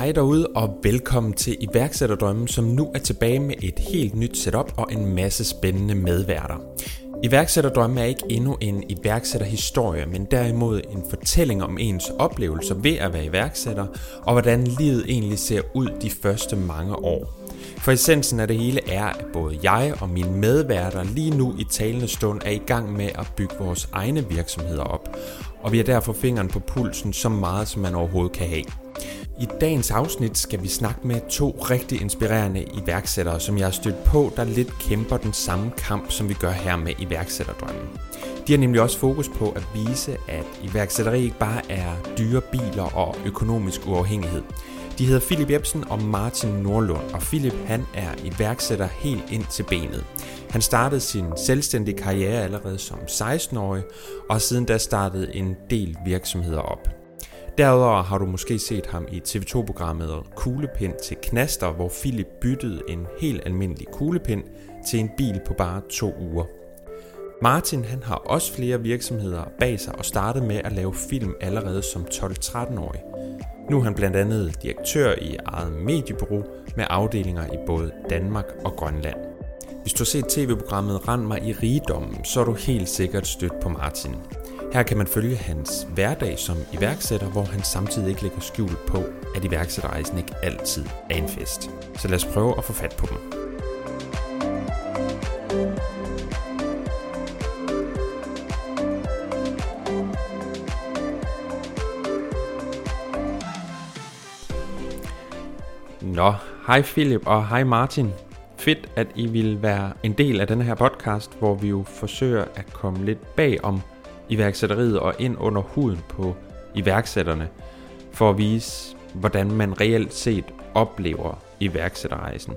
Hej derude og velkommen til iværksætterdrømmen, som nu er tilbage med et helt nyt setup og en masse spændende medværter. Iværksætterdrømmen er ikke endnu en iværksætterhistorie, men derimod en fortælling om ens oplevelser ved at være iværksætter, og hvordan livet egentlig ser ud de første mange år. For essensen af det hele er, at både jeg og mine medværter lige nu i talende stund er i gang med at bygge vores egne virksomheder op, og vi har derfor fingeren på pulsen så meget, som man overhovedet kan have. I dagens afsnit skal vi snakke med to rigtig inspirerende iværksættere, som jeg har stødt på, der lidt kæmper den samme kamp, som vi gør her med iværksætterdrømmen. De har nemlig også fokus på at vise, at iværksætteri ikke bare er dyre biler og økonomisk uafhængighed. De hedder Philip Jebsen og Martin Nordlund, og Philip han er iværksætter helt ind til benet. Han startede sin selvstændige karriere allerede som 16-årig, og siden da startede en del virksomheder op. Derudover har du måske set ham i TV2-programmet Kuglepind til Knaster, hvor Philip byttede en helt almindelig kuglepind til en bil på bare to uger. Martin han har også flere virksomheder bag sig og startede med at lave film allerede som 12-13-årig. Nu er han blandt andet direktør i eget mediebureau med afdelinger i både Danmark og Grønland. Hvis du har set tv-programmet Rand mig i rigdommen, så er du helt sikkert stødt på Martin. Her kan man følge hans hverdag som iværksætter, hvor han samtidig ikke lægger skjul på, at iværksætterrejsen ikke altid er en fest. Så lad os prøve at få fat på dem. Nå, hej Philip og hej Martin. Fedt, at I vil være en del af denne her podcast, hvor vi jo forsøger at komme lidt bag om iværksætteriet og ind under huden på iværksætterne, for at vise, hvordan man reelt set oplever iværksætterrejsen.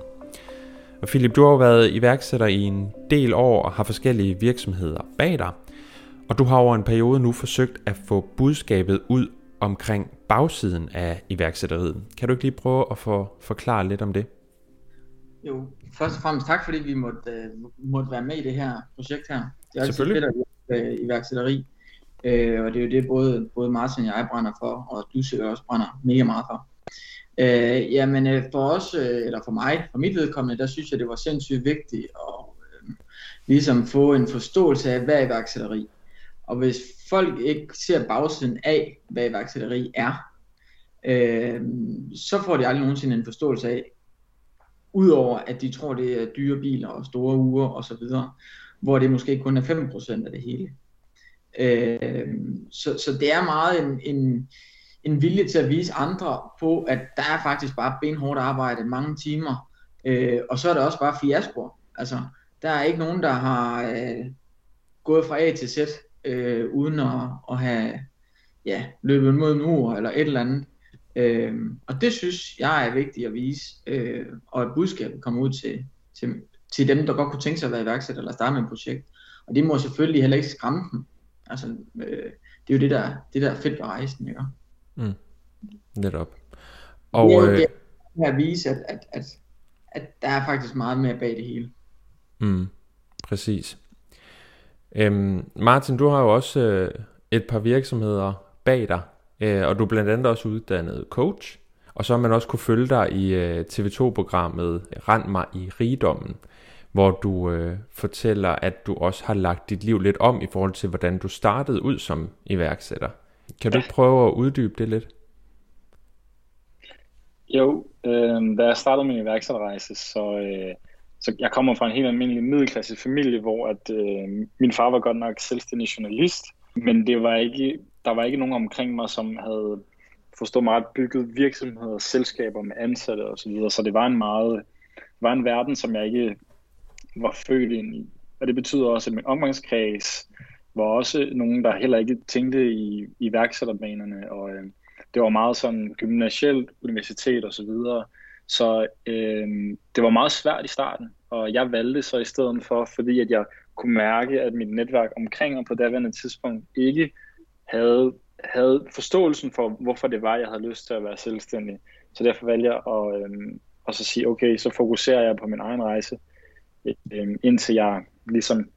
Og Philip, du har jo været iværksætter i en del år og har forskellige virksomheder bag dig, og du har over en periode nu forsøgt at få budskabet ud omkring bagsiden af iværksætteriet. Kan du ikke lige prøve at få forklare lidt om det? Jo, først og fremmest tak, fordi vi måtte, uh, måtte være med i det her projekt her. Det er Selvfølgelig. fedt at øh, iværksætteri, Øh, og det er jo det, både, både Martin og jeg brænder for, og du sikkert også brænder mega meget for. Øh, jamen øh, for os, øh, eller for mig, for mit vedkommende, der synes jeg, det var sindssygt vigtigt at øh, ligesom få en forståelse af, hvad iværksætteri. Og hvis folk ikke ser bagsiden af, hvad iværksætteri er, øh, så får de aldrig nogensinde en forståelse af, udover at de tror, det er dyre biler og store uger og så videre, hvor det måske kun er 5% af det hele. Øh, så, så det er meget en, en, en vilje til at vise andre på, at der er faktisk bare benhårdt arbejde, mange timer, øh, og så er der også bare fiasko. Altså, der er ikke nogen, der har øh, gået fra A til Z, øh, uden at, at have ja, løbet mod en ur eller et eller andet. Øh, og det synes jeg er vigtigt at vise, øh, og at budskabet kommer ud til, til, til dem, der godt kunne tænke sig at være iværksætter eller starte med et projekt. Og det må selvfølgelig heller ikke skræmme dem. Altså, øh, det er jo det, der, det der er fedt ved rejsen, ikke? Mm. Netop. Og, det er jo øh... det at vise, at, at, at, at der er faktisk meget mere bag det hele. Mm. Præcis. Øhm, Martin, du har jo også øh, et par virksomheder bag dig, øh, og du er blandt andet også uddannet coach, og så har man også kunne følge dig i øh, TV2-programmet Rand mig i rigdommen, hvor du øh, fortæller, at du også har lagt dit liv lidt om i forhold til, hvordan du startede ud som iværksætter. Kan du ikke prøve at uddybe det lidt? Jo, øh, da jeg startede min iværksætterrejse, så, øh, så jeg kommer fra en helt almindelig middelklasse familie, hvor at, øh, min far var godt nok selvstændig journalist, men det var ikke, der var ikke nogen omkring mig, som havde forstået meget bygget virksomheder, selskaber med ansatte osv., så, videre. så det var en meget, var en verden, som jeg ikke var født ind i. Og det betyder også, at min omgangskreds var også nogen, der heller ikke tænkte i, iværksætterbanerne, og øh, det var meget sådan gymnasielt, universitet osv., så, videre. så øh, det var meget svært i starten, og jeg valgte så i stedet for, fordi at jeg kunne mærke, at mit netværk omkring og på daværende tidspunkt ikke havde, havde forståelsen for, hvorfor det var, jeg havde lyst til at være selvstændig. Så derfor valgte jeg at, øh, at så sige, okay, så fokuserer jeg på min egen rejse, øh, indtil jeg ligesom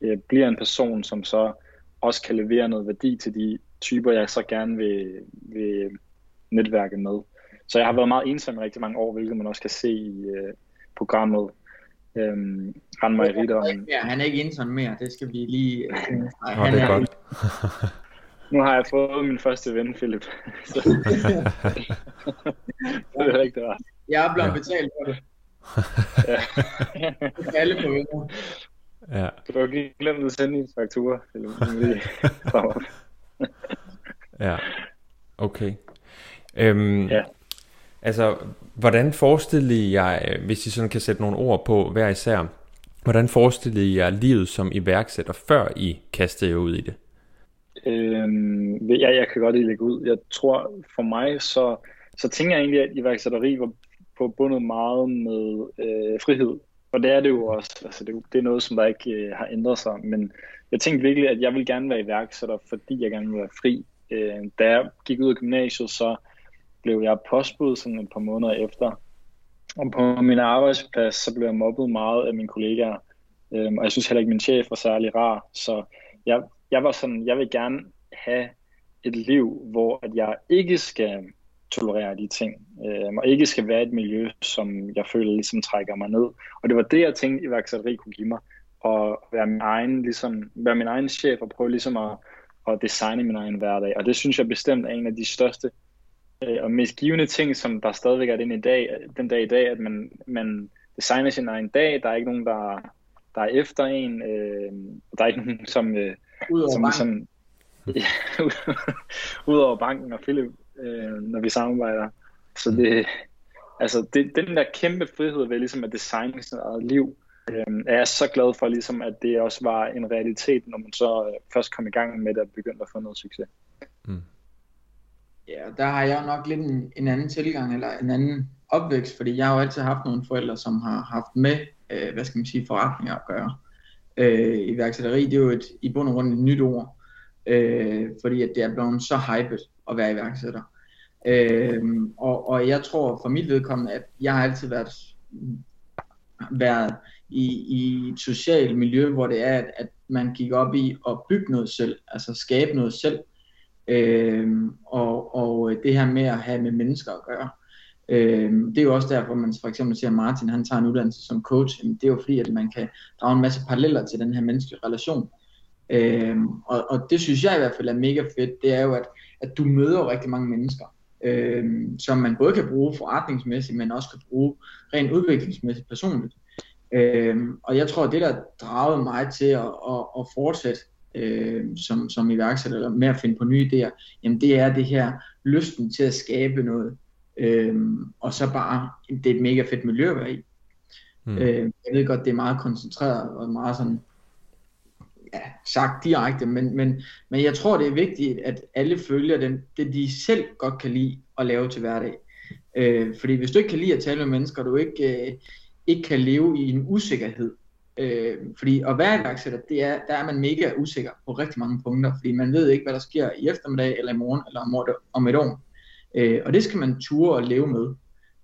øh, bliver en person, som så også kan levere noget værdi til de typer, jeg så gerne vil, vil netværke med. så jeg har været meget ensom i rigtig mange år, hvilket man også kan se i øh, programmet. Øhm, Rand mig i Han er ikke ensom mere, det skal vi lige... Øh, han det er, er godt. nu har jeg fået min første ven, Philip. så, det er rigtig rart. Jeg er blevet ja. betalt for det. ja. Alle på venner. Ja. Du har ikke glemt at sende en faktura. ja, okay. Øhm, ja. Altså, hvordan forestillede jeg, hvis I sådan kan sætte nogle ord på hver især, hvordan forestillede jeg livet som iværksætter, før I kastede jer ud i det? Øhm, ja, jeg kan godt lige lægge ud. Jeg tror, for mig, så, så tænker jeg egentlig, at iværksætteri var forbundet meget med øh, frihed. Og det er det jo også. Altså, det, det er noget, som der ikke øh, har ændret sig. Men jeg tænkte virkelig, at jeg vil gerne være iværksætter, fordi jeg gerne vil være fri. Øh, da jeg gik ud af gymnasiet, så blev jeg postbud sådan et par måneder efter. Og på min arbejdsplads, så blev jeg mobbet meget af mine kollegaer. Øh, og jeg synes heller ikke, min chef var særlig rar. Så jeg, jeg var sådan, jeg vil gerne have et liv, hvor at jeg ikke skal tolerere de ting, øh, og ikke skal være et miljø, som jeg føler ligesom trækker mig ned. Og det var det, jeg tænkte, iværksætteri kunne give mig, at være min egen, ligesom, være min egen chef og prøve ligesom at, at designe min egen hverdag. Og det synes jeg bestemt er en af de største øh, og mest givende ting, som der stadigvæk er den, i dag, den dag i dag, at man, man designer sin egen dag. Der er ikke nogen, der, der er efter en. Øh, der er ikke nogen, som, øh, som ligesom, ja, Udover banken og Philip, øh, når vi samarbejder. Så det, altså det, den der kæmpe frihed ved ligesom at designe sit eget liv, øh, er jeg så glad for, ligesom, at det også var en realitet, når man så øh, først kom i gang med det og begyndte at få noget succes. Mm. Ja, der har jeg nok lidt en, en anden tilgang, eller en anden opvækst, fordi jeg har jo altid haft nogle forældre, som har haft med, øh, hvad skal man sige, forretninger at gøre. Øh, iværksætteri, det er jo et, i bund og grund et nyt ord, øh, fordi at det er blevet så hypet at være iværksætter. Øh, og, og jeg tror for mit vedkommende, at jeg har altid været, været i, i et socialt miljø, hvor det er, at, at man gik op i at bygge noget selv, altså skabe noget selv. Øh, og, og det her med at have med mennesker at gøre. Øh, Øh, det er jo også derfor, man for eksempel ser, at Martin han tager en uddannelse som coach. Det er jo fordi, at man kan drage en masse paralleller til den her menneskelige relation. Øh, og, og det synes jeg i hvert fald er mega fedt, det er jo, at, at du møder rigtig mange mennesker, øh, som man både kan bruge forretningsmæssigt, men også kan bruge rent udviklingsmæssigt personligt. Øh, og jeg tror, at det, der dragede mig til at, at, at fortsætte øh, som, som iværksætter, eller med at finde på nye idéer, jamen det er det her lysten til at skabe noget, øhm, og så bare, det er et mega fedt miljø at være i. Mm. Øh, jeg ved godt, det er meget koncentreret, og meget sådan ja, sagt direkte, men, men, men jeg tror, det er vigtigt, at alle følger den, det, de selv godt kan lide at lave til hverdag. Øh, fordi hvis du ikke kan lide at tale med mennesker, du ikke, øh, ikke kan leve i en usikkerhed, øh, fordi at være iværksætter, det er, der er man mega usikker på rigtig mange punkter, fordi man ved ikke, hvad der sker i eftermiddag, eller i morgen, eller om, om et år. Øh, og det skal man ture og leve med.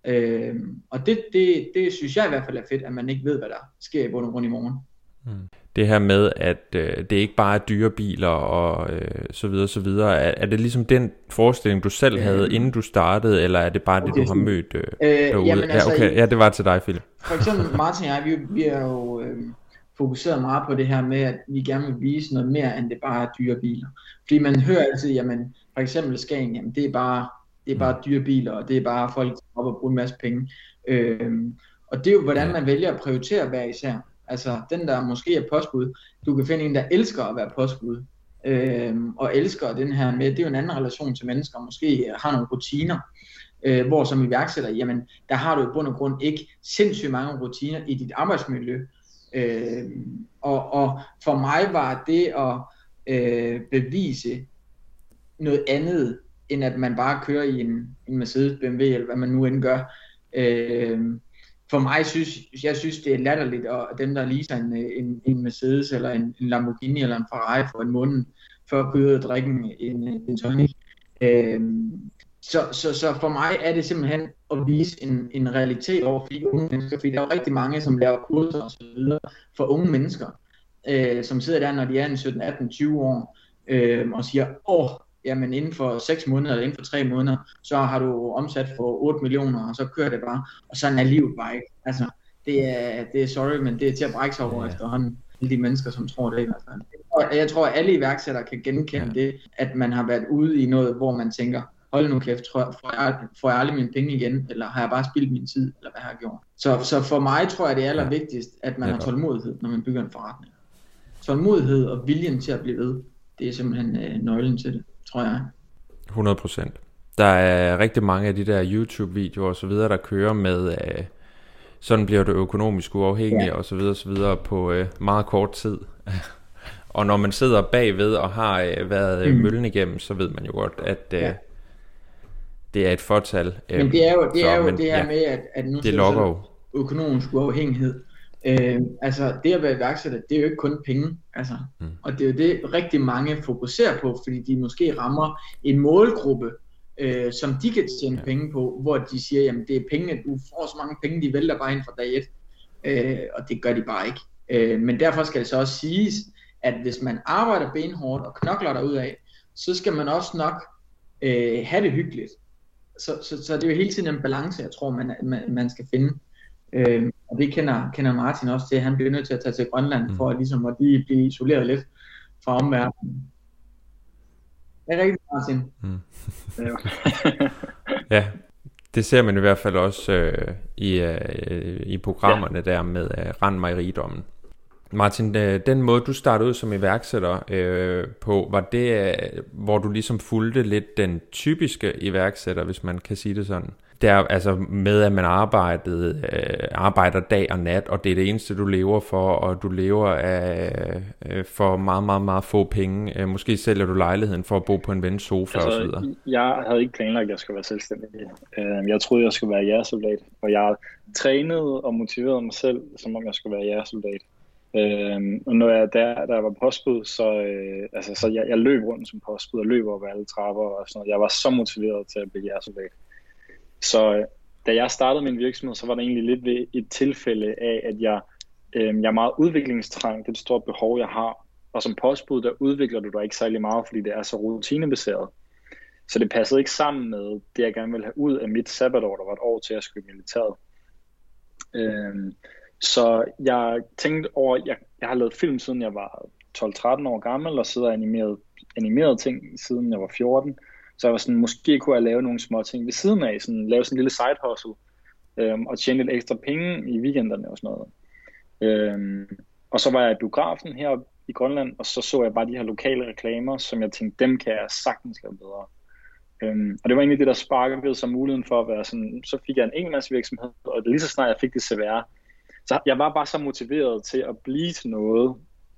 Øh, og det, det, det synes jeg i hvert fald er fedt, at man ikke ved, hvad der sker i bund og grund i morgen. Mm det her med, at øh, det ikke bare er dyre biler og øh, så videre, så videre. Er, er det ligesom den forestilling, du selv havde, øh, inden du startede, eller er det bare det, du har mødt øh, øh, derude? Jamen, altså, ja, okay. ja, det var til dig, Philip. For eksempel Martin og jeg, vi, vi er jo øh, fokuseret meget på det her med, at vi gerne vil vise noget mere, end det bare er dyre biler. Fordi man hører altid, jamen, for eksempel Skagen, jamen, det er bare, det er bare dyre biler, og det er bare folk, der op og bruger en masse penge. Øh, og det er jo, hvordan man vælger at prioritere hver især. Altså den der måske er postbud, du kan finde en, der elsker at være postbud, øh, og elsker den her med, det er jo en anden relation til mennesker, måske har nogle rutiner, øh, hvor som iværksætter, jamen der har du i bund og grund ikke sindssygt mange rutiner i dit arbejdsmiljø. Øh, og, og for mig var det at øh, bevise noget andet, end at man bare kører i en, en Mercedes BMW, eller hvad man nu end gør. Øh, for mig synes, jeg synes, det er latterligt, og dem, der leaser en, en, en Mercedes, eller en, en Lamborghini, eller en Ferrari for en måned, for at køre og drikke en, en, tonic. Øh, så, så, så for mig er det simpelthen at vise en, en realitet over for de unge mennesker, fordi der er jo rigtig mange, som laver kurser og så videre for unge mennesker, øh, som sidder der, når de er en 17, 18, 20 år, øh, og siger, åh, jamen inden for 6 måneder eller inden for 3 måneder, så har du omsat for 8 millioner, og så kører det bare, og sådan er livet bare ikke. Altså, det er, det er sorry, men det er til at brække sig over ja. efterhånden de mennesker, som tror det. Og jeg tror, at alle iværksættere kan genkende ja. det, at man har været ude i noget, hvor man tænker, hold nu kæft, tror jeg, får, jeg, får jeg aldrig mine penge igen, eller har jeg bare spildt min tid, eller hvad har jeg gjort? Så, så for mig tror jeg, det er allervigtigst, at man ja. har tålmodighed, når man bygger en forretning. Tålmodighed og viljen til at blive ved, det er simpelthen øh, nøglen til det, tror jeg. 100 procent. Der er rigtig mange af de der YouTube-videoer og så videre, der kører med, øh, sådan bliver du økonomisk uafhængig ja. og så videre, så videre på øh, meget kort tid. og når man sidder bagved og har øh, været øh, mm. møllen igennem, så ved man jo godt, at øh, ja. det er et fortal. Øh, men det er jo det, så, er jo men, det her ja, med, at, at nu det lokker økonomisk uafhængighed. Øh, altså det at være iværksætter, det er jo ikke kun penge. Altså. Mm. Og det er jo det rigtig mange fokuserer på, fordi de måske rammer en målgruppe, øh, som de kan tjene ja. penge på, hvor de siger, jamen det er penge, du får så mange penge, de vælter bare ind fra dag et, øh, og det gør de bare ikke. Øh, men derfor skal det så også siges, at hvis man arbejder benhårdt og knokler derud af, så skal man også nok øh, have det hyggeligt. Så, så, så det er jo hele tiden en balance, jeg tror, man, man, man skal finde. Øh, og det kender, kender Martin også til. Han bliver nødt til at tage til Grønland mm. for at, ligesom, at lige blive isoleret lidt fra omverdenen. Det er rigtigt, Martin. Mm. ja, det ser man i hvert fald også øh, i, øh, i programmerne ja. der med øh, Rand mig rigdommen. Martin, øh, den måde du startede ud som iværksætter øh, på, var det, øh, hvor du ligesom fulgte lidt den typiske iværksætter, hvis man kan sige det sådan? Der, altså med at man arbejdede, øh, arbejder dag og nat, og det er det eneste, du lever for, og du lever af, øh, for meget, meget, meget få penge. Øh, måske sælger du lejligheden for at bo på en vens sofa altså, osv. Jeg havde ikke planlagt, at jeg skulle være selvstændig. Øh, jeg troede, jeg skulle være jægersoldat, og jeg trænede og motiverede mig selv, som om jeg skulle være jægersoldat. Øh, og når jeg der, der var postbud, så, øh, altså, så jeg, jeg løb rundt som postbud og løb over alle trapper og sådan noget. Jeg var så motiveret til at blive jægersoldat. Så øh, da jeg startede min virksomhed, så var det egentlig lidt ved et tilfælde af, at jeg, øh, jeg er meget udviklingstrang. Det er et stort behov, jeg har. Og som postbud, der udvikler du dig ikke særlig meget, fordi det er så rutinebaseret. Så det passede ikke sammen med det, jeg gerne ville have ud af mit sabbatår, der var et år til at skulle i militæret. Øh, så jeg tænkte over, jeg, jeg har lavet film siden jeg var 12-13 år gammel, og sidder animeret, animeret ting siden jeg var 14. Så jeg var sådan, måske kunne jeg lave nogle små ting ved siden af, sådan, lave sådan en lille side hustle, øhm, og tjene lidt ekstra penge i weekenderne og sådan noget. Øhm, og så var jeg i biografen her i Grønland, og så så jeg bare de her lokale reklamer, som jeg tænkte, dem kan jeg sagtens lave bedre. Øhm, og det var egentlig det, der sparkede som muligheden for at være sådan, så fik jeg en enmandsvirksomhed, og lige så snart jeg fik det CVR, så jeg var bare så motiveret til at blive til noget,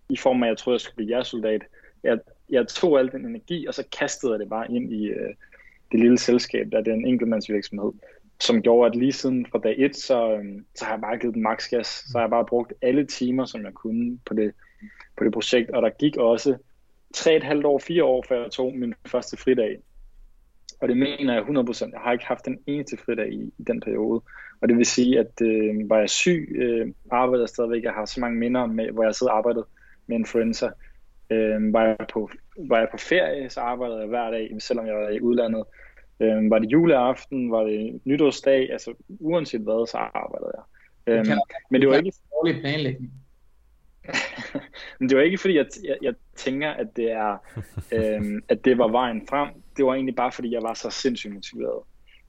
i form af, at jeg troede, jeg skulle blive jægersoldat. Jeg, jeg tog al den energi, og så kastede jeg det bare ind i øh, det lille selskab, der er en enkeltmandsvirksomhed, som gjorde, at lige siden fra dag et, så, øh, så har jeg bare givet den maks gas. Så har jeg bare brugt alle timer, som jeg kunne på det, på det projekt, og der gik også tre et halvt år, fire år, før jeg tog min første fridag. Og det mener jeg 100%. Jeg har ikke haft den eneste fridag i, i den periode. Og det vil sige, at øh, var jeg syg, øh, arbejdede jeg stadigvæk. Jeg har så mange minder, med, hvor jeg sidder og arbejdet med influenza. Øh, var, jeg på, var jeg på ferie, så arbejdede jeg hver dag, selvom jeg var i udlandet. Øh, var det juleaften, var det nytårsdag, altså uanset hvad, så arbejdede jeg. Øh, men det var ikke dårlig planlægning. men det var ikke fordi, jeg, jeg, jeg tænker, at det, er, øh, at det var vejen frem. Det var egentlig bare fordi, jeg var så sindssygt motiveret.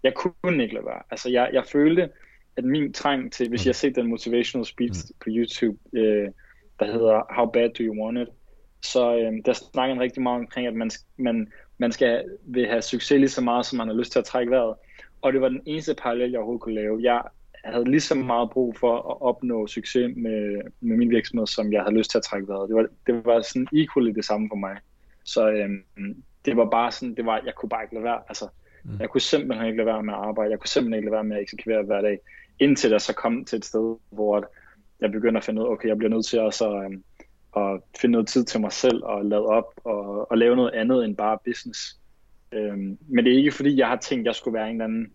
Jeg kunne ikke lade være. Altså, jeg, jeg følte, at min trang til, hvis jeg har set den motivational speech mm. på YouTube, øh, der hedder How Bad Do You Want It, så øh, der snakker han rigtig meget omkring, at man, man, man skal vil have succes lige så meget, som man har lyst til at trække vejret. Og det var den eneste parallel, jeg overhovedet kunne lave. Jeg havde lige så meget brug for at opnå succes med, med min virksomhed, som jeg havde lyst til at trække vejret. Det var, det var sådan equally det samme for mig. Så øh, det var bare sådan, det var, jeg kunne bare ikke lade være. Altså, mm. Jeg kunne simpelthen ikke lade være med at arbejde. Jeg kunne simpelthen ikke lade være med at eksekvere hver dag. Indtil jeg så kom til et sted, hvor jeg begynder at finde ud af, okay, jeg bliver nødt til at så, øh, at finde noget tid til mig selv og lade op og, og lave noget andet end bare business. Øhm, men det er ikke fordi, jeg har tænkt, at jeg skulle være en eller anden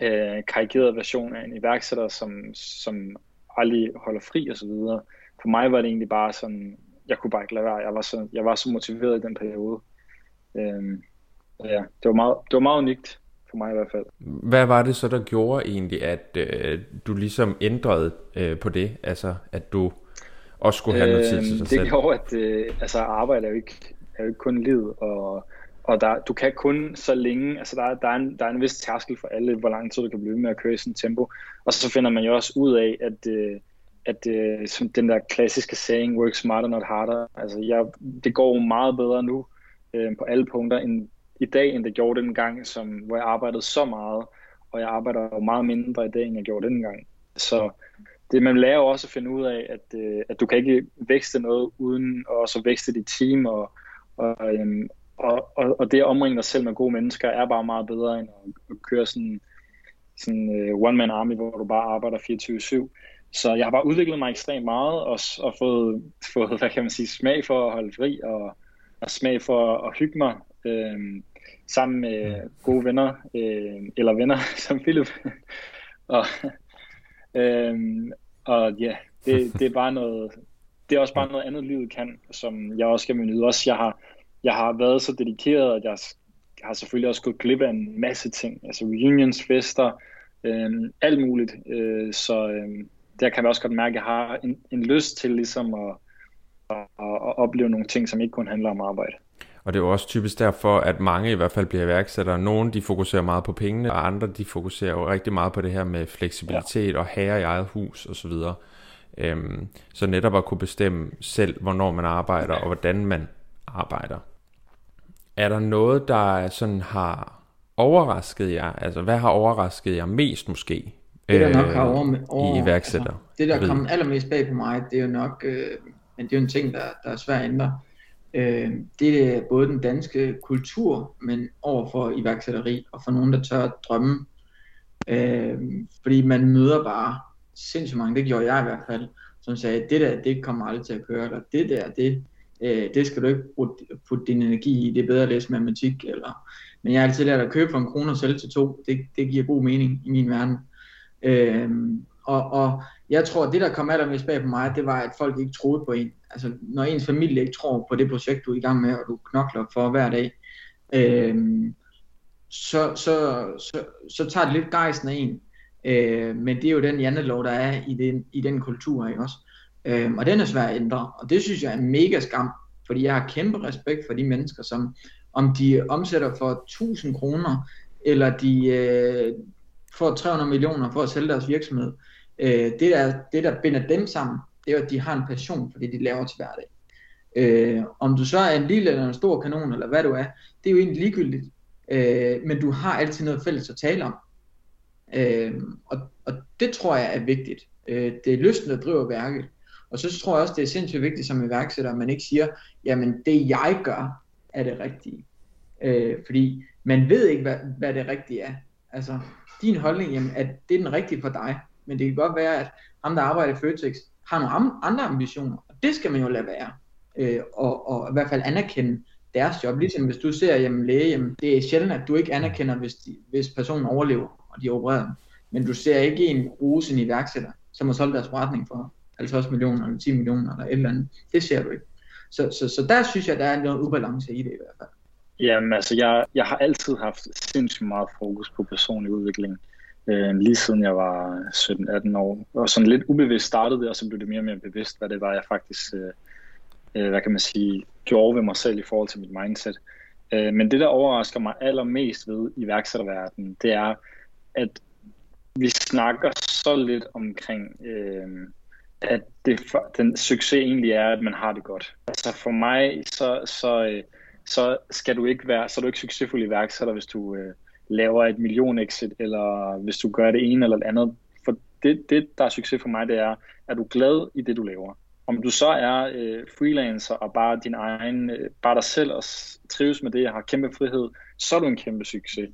øh, karikeret version af en iværksætter, som, som aldrig holder fri og så videre. For mig var det egentlig bare sådan, jeg kunne bare ikke lade være. Jeg var så, jeg var så motiveret i den periode. Øhm, ja, det var, meget, det var meget unikt for mig i hvert fald. Hvad var det så, der gjorde egentlig, at øh, du ligesom ændrede øh, på det? Altså, at du også skulle have noget tid til sig det selv? Det gjorde, at øh, altså, arbejde er jo ikke, er jo ikke kun livet, og, og der, du kan kun så længe, altså der, der, er en, der er en vis tærskel for alle, hvor lang tid du kan blive med at køre i sådan tempo. Og så finder man jo også ud af, at, øh, at øh, som den der klassiske saying, work smarter, not harder, altså jeg, det går meget bedre nu øh, på alle punkter end i dag, end det gjorde dengang, som, hvor jeg arbejdede så meget, og jeg arbejder jo meget mindre i dag, end jeg gjorde dengang. Så det, man lærer også at finde ud af, at, øh, at du kan ikke vækste noget uden at også vækste dit team, og, og, øhm, og, og, og det at omringe dig selv med gode mennesker er bare meget bedre end at, at køre sådan sådan øh, one-man army, hvor du bare arbejder 24-7. Så jeg har bare udviklet mig ekstremt meget og, og fået, fået, hvad kan man sige, smag for at holde fri og, og smag for at hygge mig øh, sammen med gode venner, øh, eller venner som Philip. og, øh, og ja, det, det er bare noget, det er også bare noget andet livet kan, som jeg også skal nyde. Også jeg har, jeg har været så dedikeret, at jeg har selvfølgelig også gået glip af en masse ting, altså reunions, fester, øhm, alt muligt. Øh, så øhm, der kan jeg også godt mærke, at jeg har en, en lyst til ligesom at, at, at opleve nogle ting, som ikke kun handler om arbejde. Og det er jo også typisk derfor, at mange i hvert fald bliver iværksættere. Nogle de fokuserer meget på pengene, og andre de fokuserer jo rigtig meget på det her med fleksibilitet ja. og herre i eget hus osv. Så, øhm, så netop at kunne bestemme selv, hvornår man arbejder og hvordan man arbejder. Er der noget, der sådan har overrasket jer? Altså, hvad har overrasket jer mest måske? Det, der nok har over, over, i iværksætter. Altså, det, der kom allermest bag på mig, det er jo nok, øh, men det er jo en ting, der, der er svært at ændre. Øh, det er både den danske kultur, men over for iværksætteri, og for nogen, der tør at drømme. Øh, fordi man møder bare sindssygt mange, det gjorde jeg i hvert fald, som sagde, det der, det kommer aldrig til at køre, eller det der, det, øh, det skal du ikke putte din energi i, det er bedre at læse matematik, eller, men jeg har altid lært at købe for en krone og sælge til to, det, det giver god mening i min verden. Øh, og, og jeg tror, at det der kom allermest bag på mig, det var, at folk ikke troede på en. Altså, når ens familie ikke tror på det projekt, du er i gang med, og du knokler for hver dag, øh, så, så, så, så tager det lidt gejsten af en. Øh, men det er jo den jantelov, der er i den, i den kultur, ikke også? Øh, og den er svær at ændre, og det synes jeg er mega skam, fordi jeg har kæmpe respekt for de mennesker, som om de omsætter for 1000 kroner, eller de øh, får 300 millioner for at sælge deres virksomhed. Øh, Øh, det, der, det, der binder dem sammen, det er at de har en passion for det, de laver til hverdag. Øh, om du så er en lille eller en stor kanon, eller hvad du er, det er jo egentlig ligegyldigt. Øh, men du har altid noget fælles at tale om. Øh, og, og det tror jeg er vigtigt. Øh, det er lysten, der driver værket. Og så tror jeg også, det er sindssygt vigtigt som iværksætter, at man ikke siger, jamen det jeg gør, er det rigtige. Øh, fordi man ved ikke, hvad, hvad det rigtige er. Altså, din holdning, jamen, at det er den rigtige for dig. Men det kan godt være, at ham, der arbejder i Føtex, har nogle andre ambitioner. Og det skal man jo lade være. Øh, og, og i hvert fald anerkende deres job. Ligesom hvis du ser jamen, læge, jamen, det er sjældent, at du ikke anerkender, hvis, de, hvis personen overlever, og de opererer Men du ser ikke en rose en iværksætter, som har solgt deres forretning for 50 millioner, eller 10 millioner, eller et eller andet. Det ser du ikke. Så, så, så der synes jeg, der er noget ubalance i det i hvert fald. Jamen altså, jeg, jeg har altid haft sindssygt meget fokus på personlig udvikling. Øh, lige siden jeg var 17-18 år. Og sådan lidt ubevidst startede det, og så blev det mere og mere bevidst, hvad det var, jeg faktisk, øh, øh, hvad kan man sige, gjorde ved mig selv i forhold til mit mindset. Øh, men det, der overrasker mig allermest ved iværksætterverdenen, det er, at vi snakker så lidt omkring, øh, at det, den succes egentlig er, at man har det godt. Altså for mig, så, så, øh, så skal du ikke være, så er du ikke succesfuld iværksætter, hvis du øh, laver et million exit, eller hvis du gør det ene eller det andet. For det, det, der er succes for mig, det er, at du er glad i det, du laver. Om du så er øh, freelancer og bare din egen, øh, bare dig selv og trives med det, og har kæmpe frihed, så er du en kæmpe succes.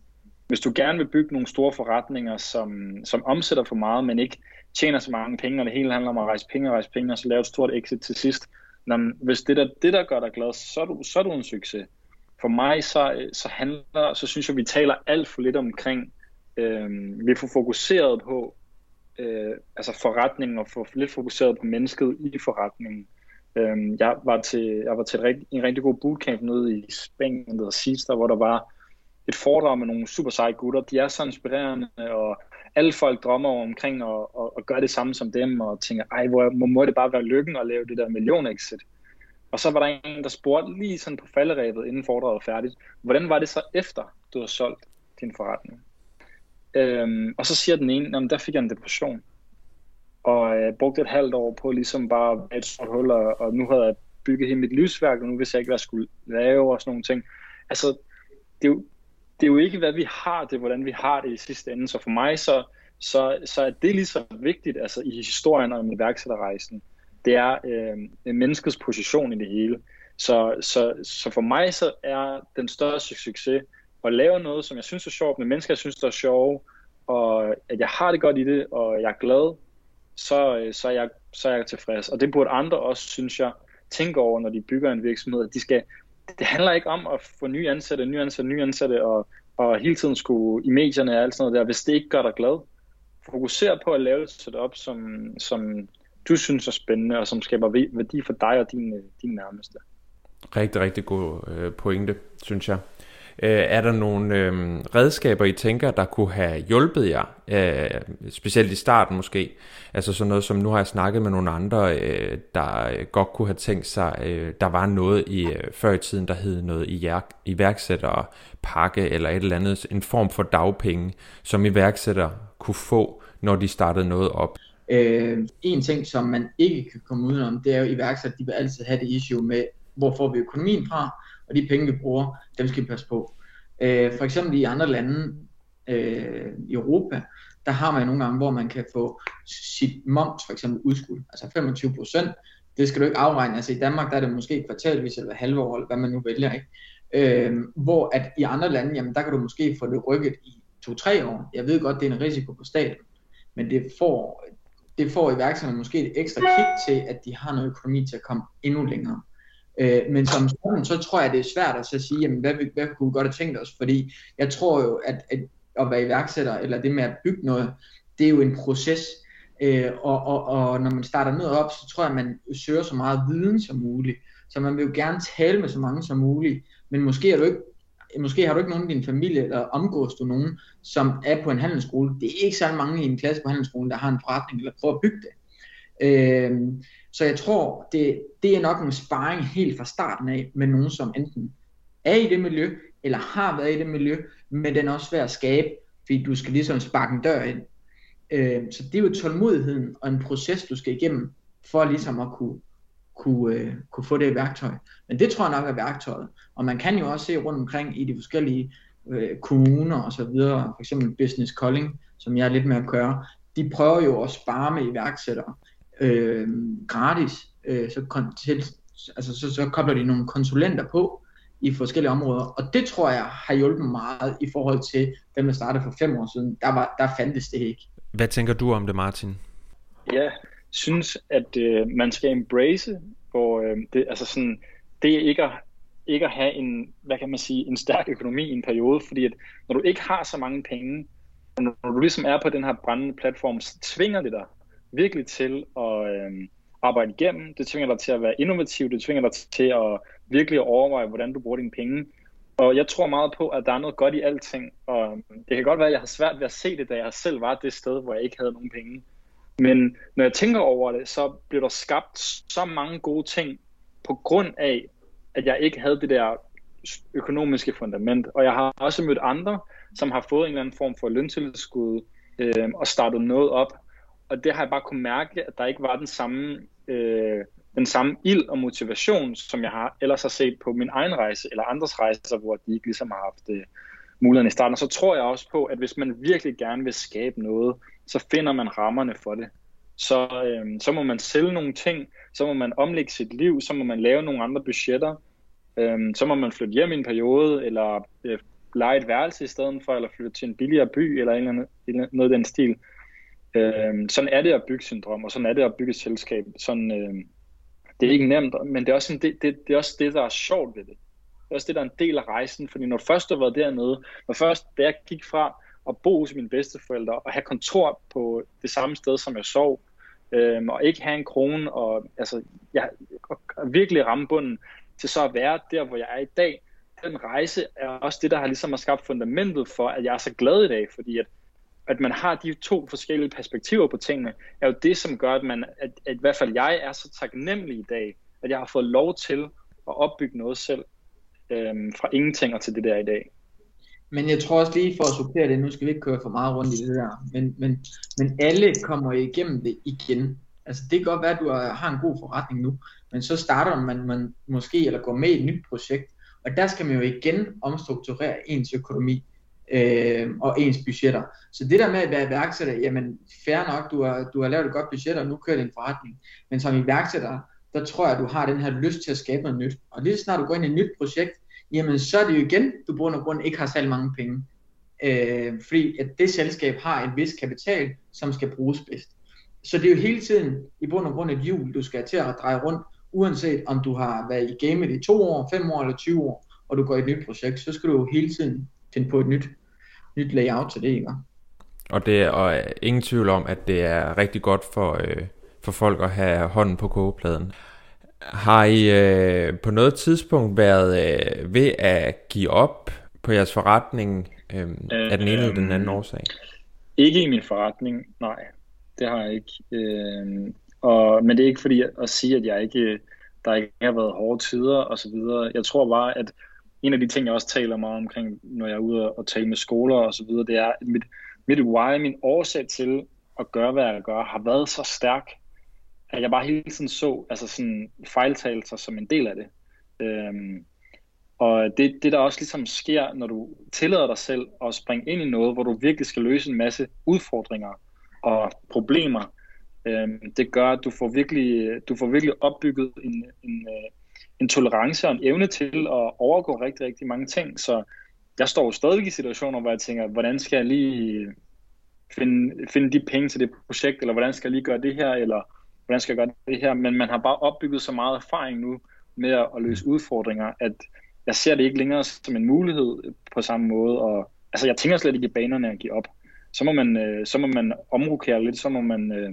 Hvis du gerne vil bygge nogle store forretninger, som, som omsætter for meget, men ikke tjener så mange penge, og det hele handler om at rejse penge og rejse penge, og så lave et stort exit til sidst, når, hvis det der, det der gør dig glad, så er du, så er du en succes. For mig så, så handler, så synes jeg, vi taler alt for lidt omkring, øh, vi får fokuseret på øh, altså forretningen, og får lidt fokuseret på mennesket i forretningen. Øh, jeg var til, jeg var til en, en rigtig god bootcamp nede i Spanien, der hedder hvor der var et foredrag med nogle super seje gutter. De er så inspirerende, og alle folk drømmer omkring at, at, at gøre det samme som dem, og tænker, ej, hvor må, må det bare være lykken at lave det der million exit. Og så var der en, der spurgte lige sådan på falderæbet, inden foredraget var færdigt, hvordan var det så efter, du havde solgt din forretning? Øhm, og så siger den ene, der fik jeg en depression. Og jeg brugte et halvt år på ligesom bare et stort hul, og, og nu havde jeg bygget hele mit livsværk, og nu vidste jeg ikke, hvad jeg skulle lave og sådan nogle ting. Altså, det er jo, det er jo ikke, hvad vi har, det er, hvordan vi har det i sidste ende. Så for mig, så, så, så er det lige så vigtigt altså i historien om iværksætterrejsen. Det er øh, menneskets position i det hele. Så, så, så for mig så er den største succes at lave noget, som jeg synes er sjovt, med mennesker, jeg synes, der er sjove, og at jeg har det godt i det, og jeg er glad, så, øh, så, er jeg, så er jeg tilfreds. Og det burde andre også, synes jeg, tænke over, når de bygger en virksomhed. At de skal, det handler ikke om at få nye ansatte, nye ansatte, nye ansatte, og, og hele tiden skulle i medierne og alt sådan noget der, hvis det ikke gør dig glad. Fokuser på at lave et setup, som, som du synes er spændende, og som skaber værdi for dig og din, øh, din nærmeste. Rigtig, rigtig god øh, pointe, synes jeg. Øh, er der nogle øh, redskaber, I tænker, der kunne have hjulpet jer, øh, specielt i starten måske? Altså sådan noget som, nu har jeg snakket med nogle andre, øh, der godt kunne have tænkt sig, øh, der var noget i øh, før i tiden, der hed noget i iværksætter pakke eller et eller andet, en form for dagpenge, som iværksætter kunne få, når de startede noget op. Øh, en ting, som man ikke kan komme udenom, det er jo iværksætter, de vil altid have det issue med, hvor får vi økonomien fra, og de penge, vi bruger, dem skal vi passe på. Øh, for eksempel i andre lande øh, i Europa, der har man nogle gange, hvor man kan få sit moms for eksempel udskudt, altså 25 procent. Det skal du ikke afregne. Altså i Danmark, der er det måske kvartalvis eller halve år, eller hvad man nu vælger. Ikke? Øh, hvor at i andre lande, jamen der kan du måske få det rykket i to-tre år. Jeg ved godt, det er en risiko på staten, men det får, det får iværksætterne måske et ekstra kick til, at de har noget økonomi til at komme endnu længere. Øh, men som sådan, så tror jeg, det er svært at så sige, jamen, hvad, hvad kunne vi godt have tænkt os? Fordi jeg tror jo, at, at at være iværksætter, eller det med at bygge noget, det er jo en proces. Øh, og, og, og når man starter noget op, så tror jeg, at man søger så meget viden som muligt. Så man vil jo gerne tale med så mange som muligt, men måske er du ikke måske har du ikke nogen i din familie, eller omgås du nogen, som er på en handelsskole. Det er ikke så mange i en klasse på handelsskolen, der har en forretning, eller prøver at bygge det. Øh, så jeg tror, det, det er nok en sparring helt fra starten af, med nogen, som enten er i det miljø, eller har været i det miljø, men den er også svær at skabe, fordi du skal ligesom sparke en dør ind. Øh, så det er jo tålmodigheden og en proces, du skal igennem, for ligesom at kunne, kunne, øh, kunne få det værktøj. Men det tror jeg nok er værktøjet. Og man kan jo også se rundt omkring i de forskellige øh, kommuner og så videre, for eksempel Business Calling, som jeg er lidt med at gøre, de prøver jo at spare med iværksættere øh, gratis. Øh, så, kon- til, altså, så, så kobler de nogle konsulenter på, i forskellige områder. Og det tror jeg har hjulpet meget i forhold til dem, der startede for fem år siden. Der, var, der fandtes det ikke. Hvad tænker du om det, Martin? Ja, synes, at øh, man skal embrace, hvor øh, det, altså sådan, det er ikke at, ikke at have en, hvad kan man sige, en stærk økonomi i en periode, fordi at når du ikke har så mange penge, og når du ligesom er på den her brændende platform, så tvinger det dig virkelig til at øh, arbejde igennem, det tvinger dig til at være innovativ, det tvinger dig til at virkelig overveje, hvordan du bruger dine penge. Og jeg tror meget på, at der er noget godt i alting, og det kan godt være, at jeg har svært ved at se det, da jeg selv var det sted, hvor jeg ikke havde nogen penge. Men når jeg tænker over det, så blev der skabt så mange gode ting på grund af, at jeg ikke havde det der økonomiske fundament. Og jeg har også mødt andre, som har fået en eller anden form for løntilskud øh, og startet noget op. Og det har jeg bare kunne mærke, at der ikke var den samme øh, den samme ild og motivation, som jeg har ellers har set på min egen rejse, eller andres rejser, hvor de ikke ligesom har haft øh, muligheden i starten. Og så tror jeg også på, at hvis man virkelig gerne vil skabe noget, så finder man rammerne for det. Så, øh, så må man sælge nogle ting, så må man omlægge sit liv, så må man lave nogle andre budgetter, øh, så må man flytte hjem i en periode, eller øh, lege et værelse i stedet for, eller flytte til en billigere by, eller, en eller anden, noget af den stil. Øh, sådan er det at bygge sin drøm, og sådan er det at bygge et selskab. Sådan, øh, det er ikke nemt, men det er, også en, det, det, det er også det, der er sjovt ved det. Det er også det, der er en del af rejsen, fordi når først du har været dernede, når først da jeg gik fra at bo hos mine bedsteforældre og have kontor på det samme sted, som jeg sov, øhm, og ikke have en krone, og altså, jeg, og virkelig ramme bunden til så at være der, hvor jeg er i dag. Den rejse er også det, der har ligesom har skabt fundamentet for, at jeg er så glad i dag, fordi at, at man har de to forskellige perspektiver på tingene, er jo det, som gør, at, man, at, at i hvert fald jeg er så taknemmelig i dag, at jeg har fået lov til at opbygge noget selv, øhm, fra ingenting og til det der i dag. Men jeg tror også lige for at supplere det, nu skal vi ikke køre for meget rundt i det der, men, men, men alle kommer igennem det igen. Altså det kan godt være, at du har en god forretning nu, men så starter man, man måske eller går med i et nyt projekt, og der skal man jo igen omstrukturere ens økonomi øh, og ens budgetter. Så det der med at være iværksætter, jamen fair nok, du har, du har lavet et godt budget, og nu kører din forretning, men som iværksætter, der tror jeg, at du har den her lyst til at skabe noget nyt. Og lige så snart du går ind i et nyt projekt, jamen så er det jo igen, du bund og grund ikke har særlig mange penge. Øh, fordi at det selskab har en vis kapital, som skal bruges bedst. Så det er jo hele tiden i bund og grund et hjul, du skal til at dreje rundt, uanset om du har været i gamet i to år, fem år eller 20 år, og du går i et nyt projekt, så skal du jo hele tiden finde på et nyt, nyt layout til det, ikke? Og det er og ingen tvivl om, at det er rigtig godt for, øh, for folk at have hånden på kogepladen. Har I øh, på noget tidspunkt været øh, ved at give op på jeres forretning øh, øh, af den ene øh, eller den anden årsag? Ikke i min forretning, nej. Det har jeg ikke. Øh, og, men det er ikke fordi at, at sige, at jeg ikke, der ikke har været hårde tider og så videre. Jeg tror bare, at en af de ting, jeg også taler meget omkring, når jeg er ude og tale med skoler og så videre, det er, at mit, mit why, min årsag til at gøre, hvad jeg gør, har været så stærk, at jeg bare hele tiden så altså sådan fejltagelser som en del af det. Øhm, og det, det der også ligesom sker, når du tillader dig selv at springe ind i noget, hvor du virkelig skal løse en masse udfordringer og problemer, øhm, det gør, at du får virkelig, du får virkelig opbygget en, en, øh, en tolerance og en evne til at overgå rigtig, rigtig mange ting. Så jeg står jo stadig i situationer, hvor jeg tænker, hvordan skal jeg lige finde, finde de penge til det projekt, eller hvordan skal jeg lige gøre det her, eller hvordan skal jeg gøre det her, men man har bare opbygget så meget erfaring nu med at, at løse udfordringer, at jeg ser det ikke længere som en mulighed på samme måde, og altså jeg tænker slet ikke i banerne at give op. Så må man, øh, så må man omrokere lidt, så må man, øh,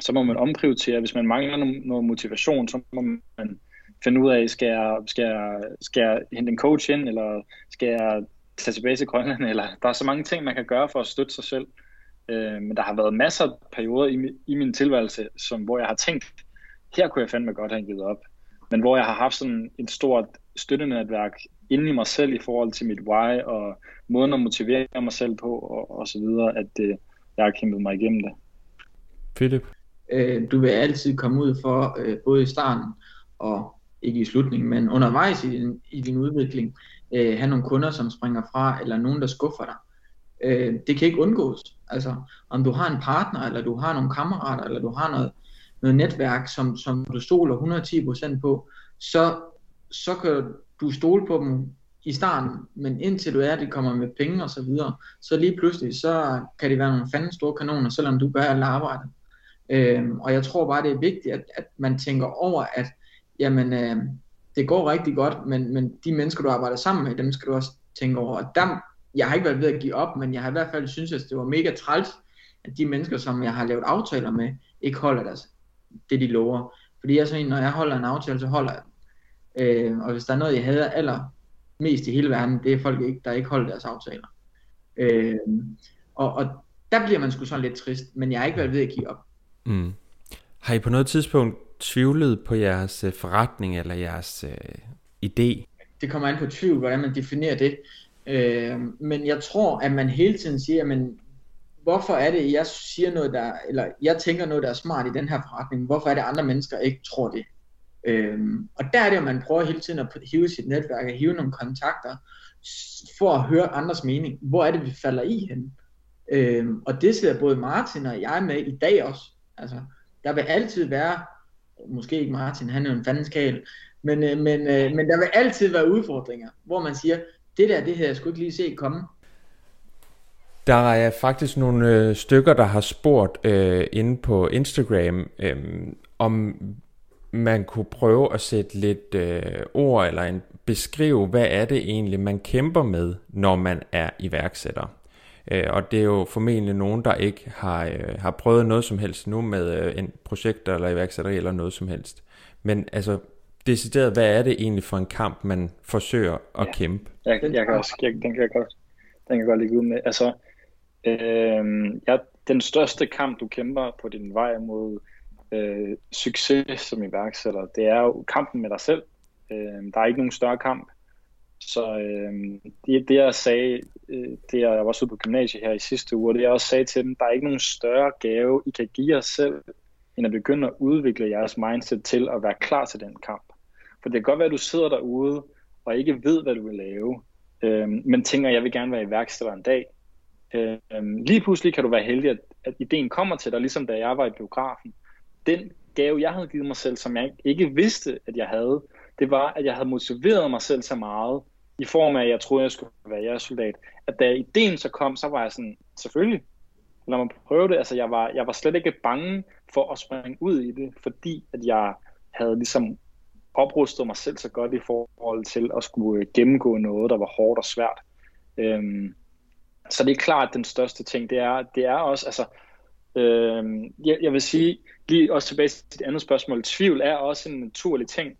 så må man omprioritere. Hvis man mangler noget, noget motivation, så må man finde ud af, skal jeg, skal jeg, skal jeg hente en coach ind, eller skal jeg tage tilbage til Grønland, eller der er så mange ting, man kan gøre for at støtte sig selv. Øh, men der har været masser af perioder i, i min tilværelse, som, hvor jeg har tænkt, her kunne jeg fandme godt have givet op. Men hvor jeg har haft sådan et stort støttenetværk inde i mig selv i forhold til mit why og måden at motivere mig selv på og, og så videre, at øh, jeg har kæmpet mig igennem det. Philip? Øh, du vil altid komme ud for, øh, både i starten og ikke i slutningen, men undervejs i din, i din udvikling, øh, have nogle kunder, som springer fra, eller nogen, der skuffer dig. Øh, det kan ikke undgås. Altså, om du har en partner, eller du har nogle kammerater, eller du har noget, noget netværk, som, som du stoler 110% på, så, så kan du stole på dem i starten, men indtil du er, det kommer med penge og så videre, så lige pludselig, så kan det være nogle fanden store kanoner, selvom du gør alt arbejdet. Øhm, og jeg tror bare, det er vigtigt, at, at man tænker over, at jamen, øh, det går rigtig godt, men, men de mennesker, du arbejder sammen med, dem skal du også tænke over. Og der, jeg har ikke været ved at give op, men jeg har i hvert fald synes, at det var mega træls, at de mennesker, som jeg har lavet aftaler med, ikke holder deres, det, de lover. Fordi jeg så når jeg holder en aftale, så holder jeg den. Øh, og hvis der er noget, jeg hader aller mest i hele verden, det er folk, ikke, der ikke holder deres aftaler. Øh, og, og der bliver man sgu sådan lidt trist, men jeg har ikke været ved at give op. Mm. Har I på noget tidspunkt tvivlet på jeres øh, forretning eller jeres øh, idé? Det kommer an på tvivl, hvordan man definerer det. Øh, men jeg tror, at man hele tiden siger, men hvorfor er det, jeg siger noget, der, eller jeg tænker noget, der er smart i den her forretning, hvorfor er det, andre mennesker ikke tror det? Øhm, og der er det, at man prøver hele tiden at hive sit netværk, at hive nogle kontakter, for at høre andres mening. Hvor er det, vi falder i hen? Øhm, og det sidder både Martin og jeg med i dag også. Altså, der vil altid være, måske ikke Martin, han er jo en fandenskal, men, øh, men, øh, men der vil altid være udfordringer, hvor man siger, det der, det her, jeg skulle ikke lige se komme. Der er faktisk nogle øh, stykker, der har spurgt øh, inde på Instagram, øh, om man kunne prøve at sætte lidt øh, ord eller en beskrive, hvad er det egentlig, man kæmper med, når man er iværksætter. Øh, og det er jo formentlig nogen, der ikke har, øh, har prøvet noget som helst nu med øh, en projekt eller iværksætteri eller noget som helst. Men altså, decideret, hvad er det egentlig for en kamp, man forsøger at ja. kæmpe? Jeg, jeg kan også, jeg, den kan jeg godt, den kan jeg godt ligge ud med. Altså, øh, ja, den største kamp, du kæmper på din vej mod øh, succes som iværksætter, det er jo kampen med dig selv. Øh, der er ikke nogen større kamp. Så øh, det, det jeg sagde, øh, det jeg var også ude på gymnasiet her i sidste uge, det jeg også sagde til dem, der er ikke nogen større gave, I kan give jer selv, end at begynde at udvikle jeres mindset til at være klar til den kamp. For det kan godt være, at du sidder derude og ikke ved, hvad du vil lave, øh, men tænker, at jeg vil gerne være iværksætter en dag. Øh, lige pludselig kan du være heldig, at, at ideen kommer til dig, ligesom da jeg var i biografen. Den gave, jeg havde givet mig selv, som jeg ikke vidste, at jeg havde, det var, at jeg havde motiveret mig selv så meget, i form af, at jeg troede, jeg skulle være jægersoldat, at da ideen så kom, så var jeg sådan, selvfølgelig, lad mig prøve det. Altså, jeg var, jeg var slet ikke bange for at springe ud i det, fordi at jeg havde ligesom oprustet mig selv så godt i forhold til at skulle øh, gennemgå noget, der var hårdt og svært. Øhm, så det er klart, at den største ting, det er, det er også, altså, øhm, jeg, jeg vil sige, lige også tilbage til dit andet spørgsmål, tvivl er også en naturlig ting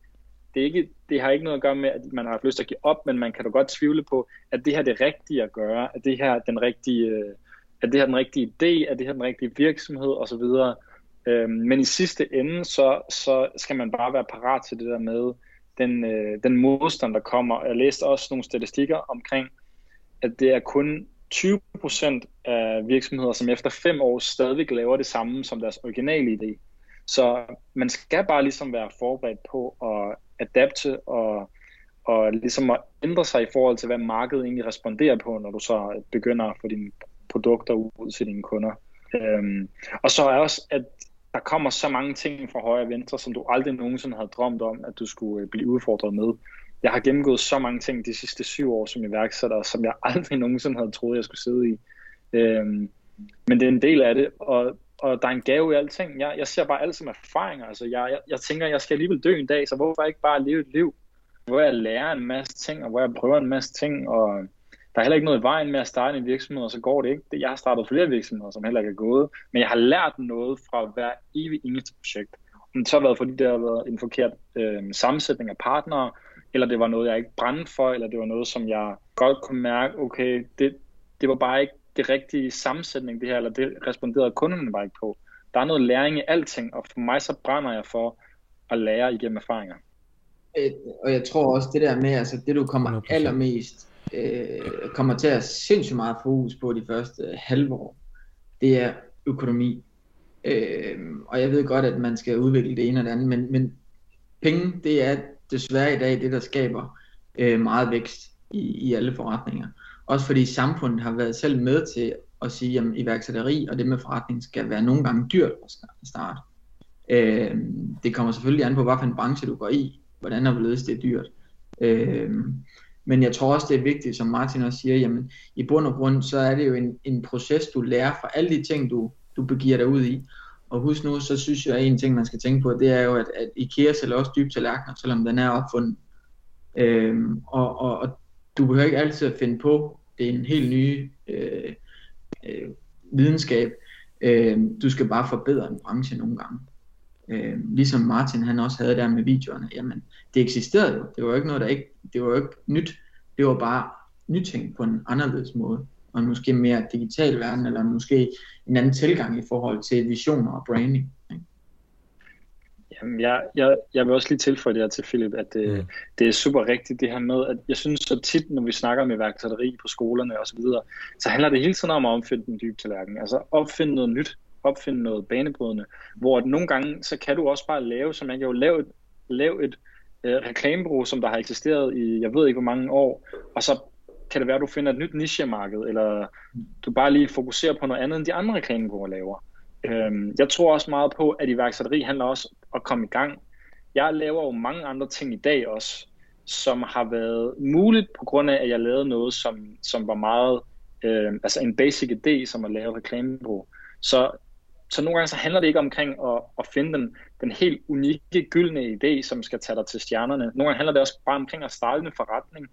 det, er ikke, det har ikke noget at gøre med, at man har haft lyst til at give op, men man kan da godt tvivle på, at det her er det rigtige at gøre, at det her er den rigtige, øh, at det her er den rigtige idé, at det her er den rigtige virksomhed osv. Øhm, men i sidste ende, så, så skal man bare være parat til det der med den, øh, den modstand, der kommer. Jeg læste også nogle statistikker omkring, at det er kun 20% af virksomheder, som efter fem år stadig laver det samme som deres originale idé. Så man skal bare ligesom være forberedt på at adapte og, og ligesom at ændre sig i forhold til, hvad markedet egentlig responderer på, når du så begynder at få dine produkter ud til dine kunder. Øhm, og så er også, at der kommer så mange ting fra højre og venstre, som du aldrig nogensinde havde drømt om, at du skulle øh, blive udfordret med. Jeg har gennemgået så mange ting de sidste syv år som iværksætter, som jeg aldrig nogensinde havde troet, jeg skulle sidde i. Øhm, men det er en del af det, og og der er en gave i alting. Jeg, jeg ser bare alt som erfaringer. Altså, jeg, jeg, jeg tænker, jeg skal alligevel dø en dag, så hvorfor ikke bare leve et liv, hvor jeg lærer en masse ting, og hvor jeg prøver en masse ting, og der er heller ikke noget i vejen med at starte en virksomhed, og så går det ikke. Jeg har startet flere virksomheder, som heller ikke er gået, men jeg har lært noget fra hver evig eneste projekt. Om det så har været, fordi det har været en forkert øh, sammensætning af partnere, eller det var noget, jeg ikke brændte for, eller det var noget, som jeg godt kunne mærke, okay, det, det var bare ikke det rigtige sammensætning, det her, eller det responderede kunderne bare ikke på. Der er noget læring i alting, og for mig så brænder jeg for at lære igennem erfaringer. Øh, og jeg tror også det der med, altså det du kommer 100%. allermest, øh, kommer til at have sindssygt meget fokus på de første halve år, det er økonomi. Øh, og jeg ved godt, at man skal udvikle det ene og det andet, men, men penge, det er desværre i dag det, der skaber øh, meget vækst i, i alle forretninger. Også fordi samfundet har været selv med til at sige, at iværksætteri og det med forretning skal være nogle gange dyrt at starte. Øh, det kommer selvfølgelig an på, hvad for en branche du går i, hvordan og hvorledes det er dyrt. Øh, men jeg tror også, det er vigtigt, som Martin også siger, jamen i bund og grund, så er det jo en, en proces, du lærer fra alle de ting, du, du begiver dig ud i. Og husk nu, så synes jeg, at en ting, man skal tænke på, det er jo, at, at IKEA sælger også dybt tallerkener, selvom den er opfundet. Øhm, og, og, og du behøver ikke altid at finde på det er en helt ny øh, øh, videnskab. Øh, du skal bare forbedre en branche nogle gange. Øh, ligesom Martin han også havde der med videoerne. Jamen, det eksisterede jo. Det var jo ikke noget, der ikke, det var jo ikke nyt. Det var bare nytænkt på en anderledes måde. Og måske mere digital verden, eller måske en anden tilgang i forhold til visioner og branding. Ikke? Jamen, jeg, jeg, jeg vil også lige tilføje det her til Philip, at det, mm. det er super rigtigt det her med, at jeg synes så tit, når vi snakker med værksætteri på skolerne osv., så, videre, så handler det hele tiden om at opfinde den dybe tallerken. Altså opfinde noget nyt, opfinde noget banebrydende, hvor at nogle gange, så kan du også bare lave, som man kan jo lave et, lave et øh, reklamebureau, som der har eksisteret i, jeg ved ikke hvor mange år, og så kan det være, at du finder et nyt nichemarked, eller du bare lige fokuserer på noget andet, end de andre reklamebureauer laver. Øhm, jeg tror også meget på, at iværksætteri handler også om at komme i gang. Jeg laver jo mange andre ting i dag også, som har været muligt på grund af, at jeg lavede noget, som, som var meget, øh, altså en basic idé, som at lave reklamebureau. Så, så nogle gange så handler det ikke omkring at, at finde den, den helt unikke, gyldne idé, som skal tage dig til stjernerne. Nogle gange handler det også bare omkring at starte en forretning,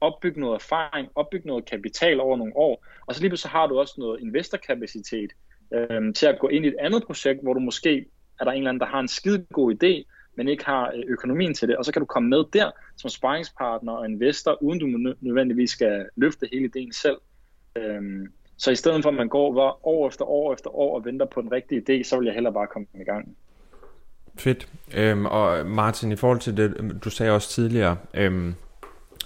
opbygge noget erfaring, opbygge noget kapital over nogle år, og så lige pludselig har du også noget investorkapacitet øh, til at gå ind i et andet projekt, hvor du måske er der en eller anden, der har en skide god idé, men ikke har øh, økonomien til det, og så kan du komme med der som sparringspartner og investor, uden du nødvendigvis skal løfte hele ideen selv. Øhm, så i stedet for, at man går år efter år efter år og venter på den rigtige idé, så vil jeg hellere bare komme i gang. Fedt. Øhm, og øh, Martin, i forhold til det, øhm, du sagde også tidligere, øhm,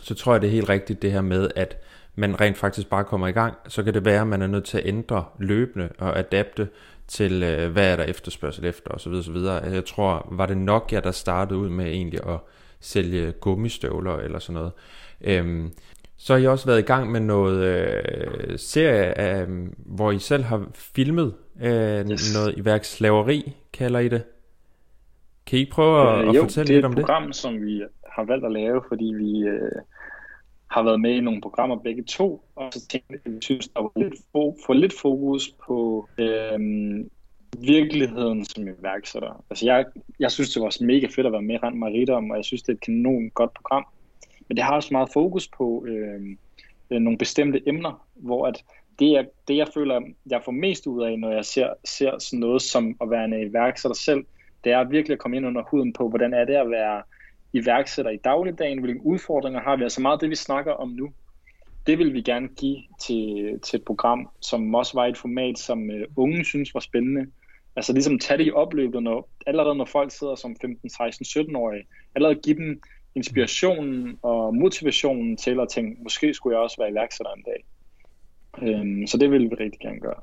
så tror jeg, det er helt rigtigt det her med, at man rent faktisk bare kommer i gang. Så kan det være, at man er nødt til at ændre løbende og adapte til, øh, hvad er der efterspørgsel efter osv. osv. Jeg tror, var det Nokia, der startede ud med egentlig at sælge gummistøvler eller sådan noget. Øhm, så har I også været i gang med noget øh, serie, øh, hvor I selv har filmet øh, yes. noget iværkslaveri, kalder I det. Kan I prøve at, øh, at jo, fortælle lidt om det? det er et program, som vi har valgt at lave, fordi vi øh, har været med i nogle programmer begge to, og så tænkte jeg, at vi synes, der var lidt for, for lidt fokus på øh, virkeligheden som iværksætter. Altså jeg, jeg synes, det var mega fedt at være med Rand Marita og jeg synes, det er et kanon godt program. Men det har også meget fokus på øhm, øh, nogle bestemte emner, hvor at det, jeg, det, jeg føler, jeg får mest ud af, når jeg ser, ser sådan noget som at være en iværksætter selv, det er virkelig at komme ind under huden på, hvordan er det at være iværksætter i dagligdagen, hvilke udfordringer har vi, altså meget det, vi snakker om nu. Det vil vi gerne give til, til et program, som også var et format, som øh, unge synes var spændende. Altså ligesom tage det i opløbet, når, allerede når folk sidder som 15, 16, 17-årige, allerede give dem inspirationen og motivationen til at tænke, måske skulle jeg også være iværksætter en dag. Øhm, så det vil vi rigtig gerne gøre.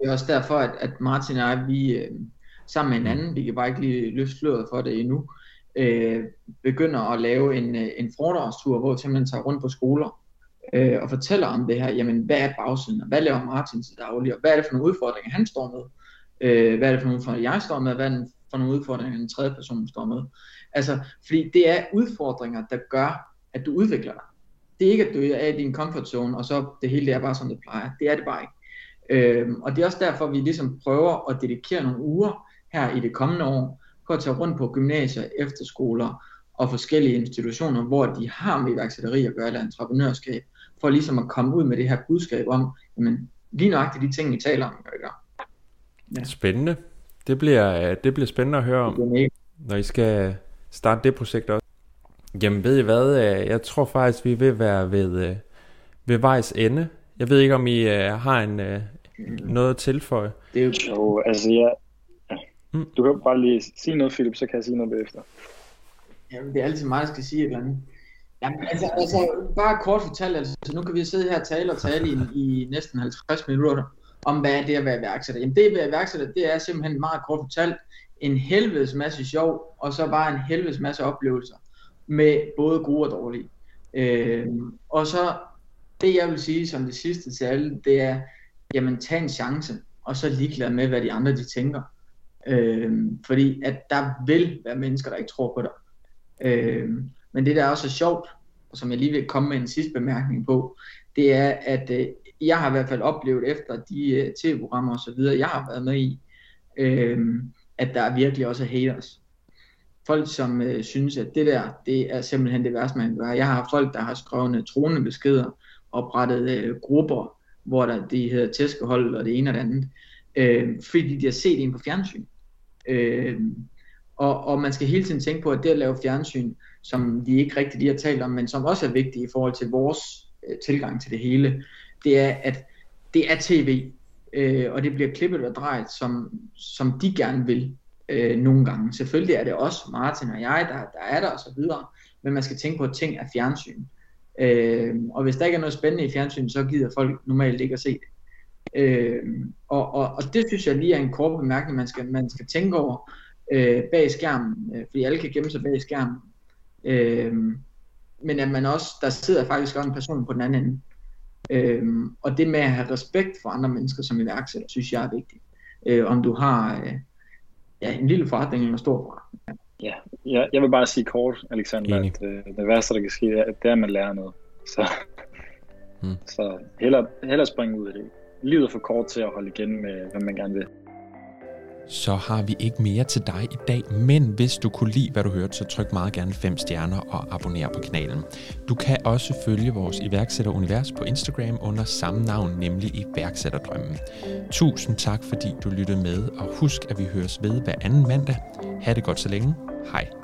Det er også derfor, at, at Martin og jeg, vi øh, sammen med en anden, vi kan bare ikke lige løfte sløret for det endnu, øh, begynder at lave en, øh, en foredragstur, hvor vi simpelthen tager rundt på skoler øh, og fortæller om det her, jamen hvad er bagsiden, og hvad laver Martin til daglig, og hvad er det for nogle udfordringer, han står med, øh, hvad er det for nogle udfordringer, jeg står med, hvad er det for nogle udfordringer, en tredje person står med. Altså, fordi det er udfordringer, der gør, at du udvikler dig. Det er ikke, at du er i din comfort zone, og så det hele det er bare som det plejer. Det er det bare ikke. Øhm, og det er også derfor, vi ligesom prøver at dedikere nogle uger her i det kommende år, på at tage rundt på gymnasier, efterskoler og forskellige institutioner, hvor de har med iværksætteri at gøre, eller entreprenørskab, for ligesom at komme ud med det her budskab om, jamen, lige nøjagtigt de ting, vi taler om, gør Ja. Spændende. Det bliver, det bliver spændende at høre om, når I skal starte det projekt også. Jamen ved I hvad, jeg tror faktisk, vi vil være ved, ved vejs ende. Jeg ved ikke, om I har en, noget at tilføje. Det er jo, altså jeg, Mm. Du kan bare lige sige noget, Philip, så kan jeg sige noget bagefter. Jamen, det er altid mig, der skal sige et eller andet. Jamen, altså, altså, bare kort fortalt, altså, nu kan vi sidde her og tale og tale i, i næsten 50 minutter om, hvad er det at være iværksætter. Jamen, det at være iværksætter, det er simpelthen meget kort fortalt en helvedes masse sjov, og så bare en helvedes masse oplevelser, med både gode og dårlige. Øh, og så, det jeg vil sige som det sidste til alle, det er, jamen, tag en chance, og så ligeglad med, hvad de andre de tænker. Øh, fordi at der vil være mennesker, der ikke tror på dig. Øh, men det, der er også sjovt, og som jeg lige vil komme med en sidste bemærkning på, det er, at øh, jeg har i hvert fald oplevet efter de øh, tv-programmer og så videre, jeg har været med i, øh, at der er virkelig også haters. Folk, som øh, synes, at det der, det er simpelthen det værste, man kan gøre. Jeg har folk, der har skrevet øh, troende beskeder, oprettet øh, grupper, hvor der, de hedder tæskehold og det ene og det andet, øh, fordi de har set en på fjernsyn. Øh, og, og man skal hele tiden tænke på, at det at lave fjernsyn, som vi ikke rigtig lige har talt om, men som også er vigtigt i forhold til vores øh, tilgang til det hele, det er, at det er tv, øh, og det bliver klippet og drejet, som, som de gerne vil øh, nogle gange. Selvfølgelig er det også Martin og jeg, der, der er der og så videre, men man skal tænke på, at ting er fjernsyn. Øh, og hvis der ikke er noget spændende i fjernsyn, så gider folk normalt ikke at se det. Øh, og, og, og det synes jeg lige er en kort bemærkning, man skal, man skal tænke over øh, bag skærmen, øh, fordi alle kan gemme sig bag skærmen. Øh, men at man også, der sidder faktisk også en person på den anden ende. Øh, og det med at have respekt for andre mennesker som iværksætter, synes jeg er vigtigt. Øh, om du har øh, ja, en lille forretning eller en stor forretning. Ja, jeg, jeg vil bare sige kort, Alexander, Enig. at øh, det værste, der kan ske, det er, at man lærer noget. Så, hmm. så hellere, hellere springe ud af det livet er for kort til at holde igen med, hvad man gerne vil så har vi ikke mere til dig i dag, men hvis du kunne lide, hvad du hørte, så tryk meget gerne 5 stjerner og abonner på kanalen. Du kan også følge vores iværksætterunivers på Instagram under samme navn, nemlig iværksætterdrømmen. Tusind tak, fordi du lyttede med, og husk, at vi høres ved hver anden mandag. Ha' det godt så længe. Hej.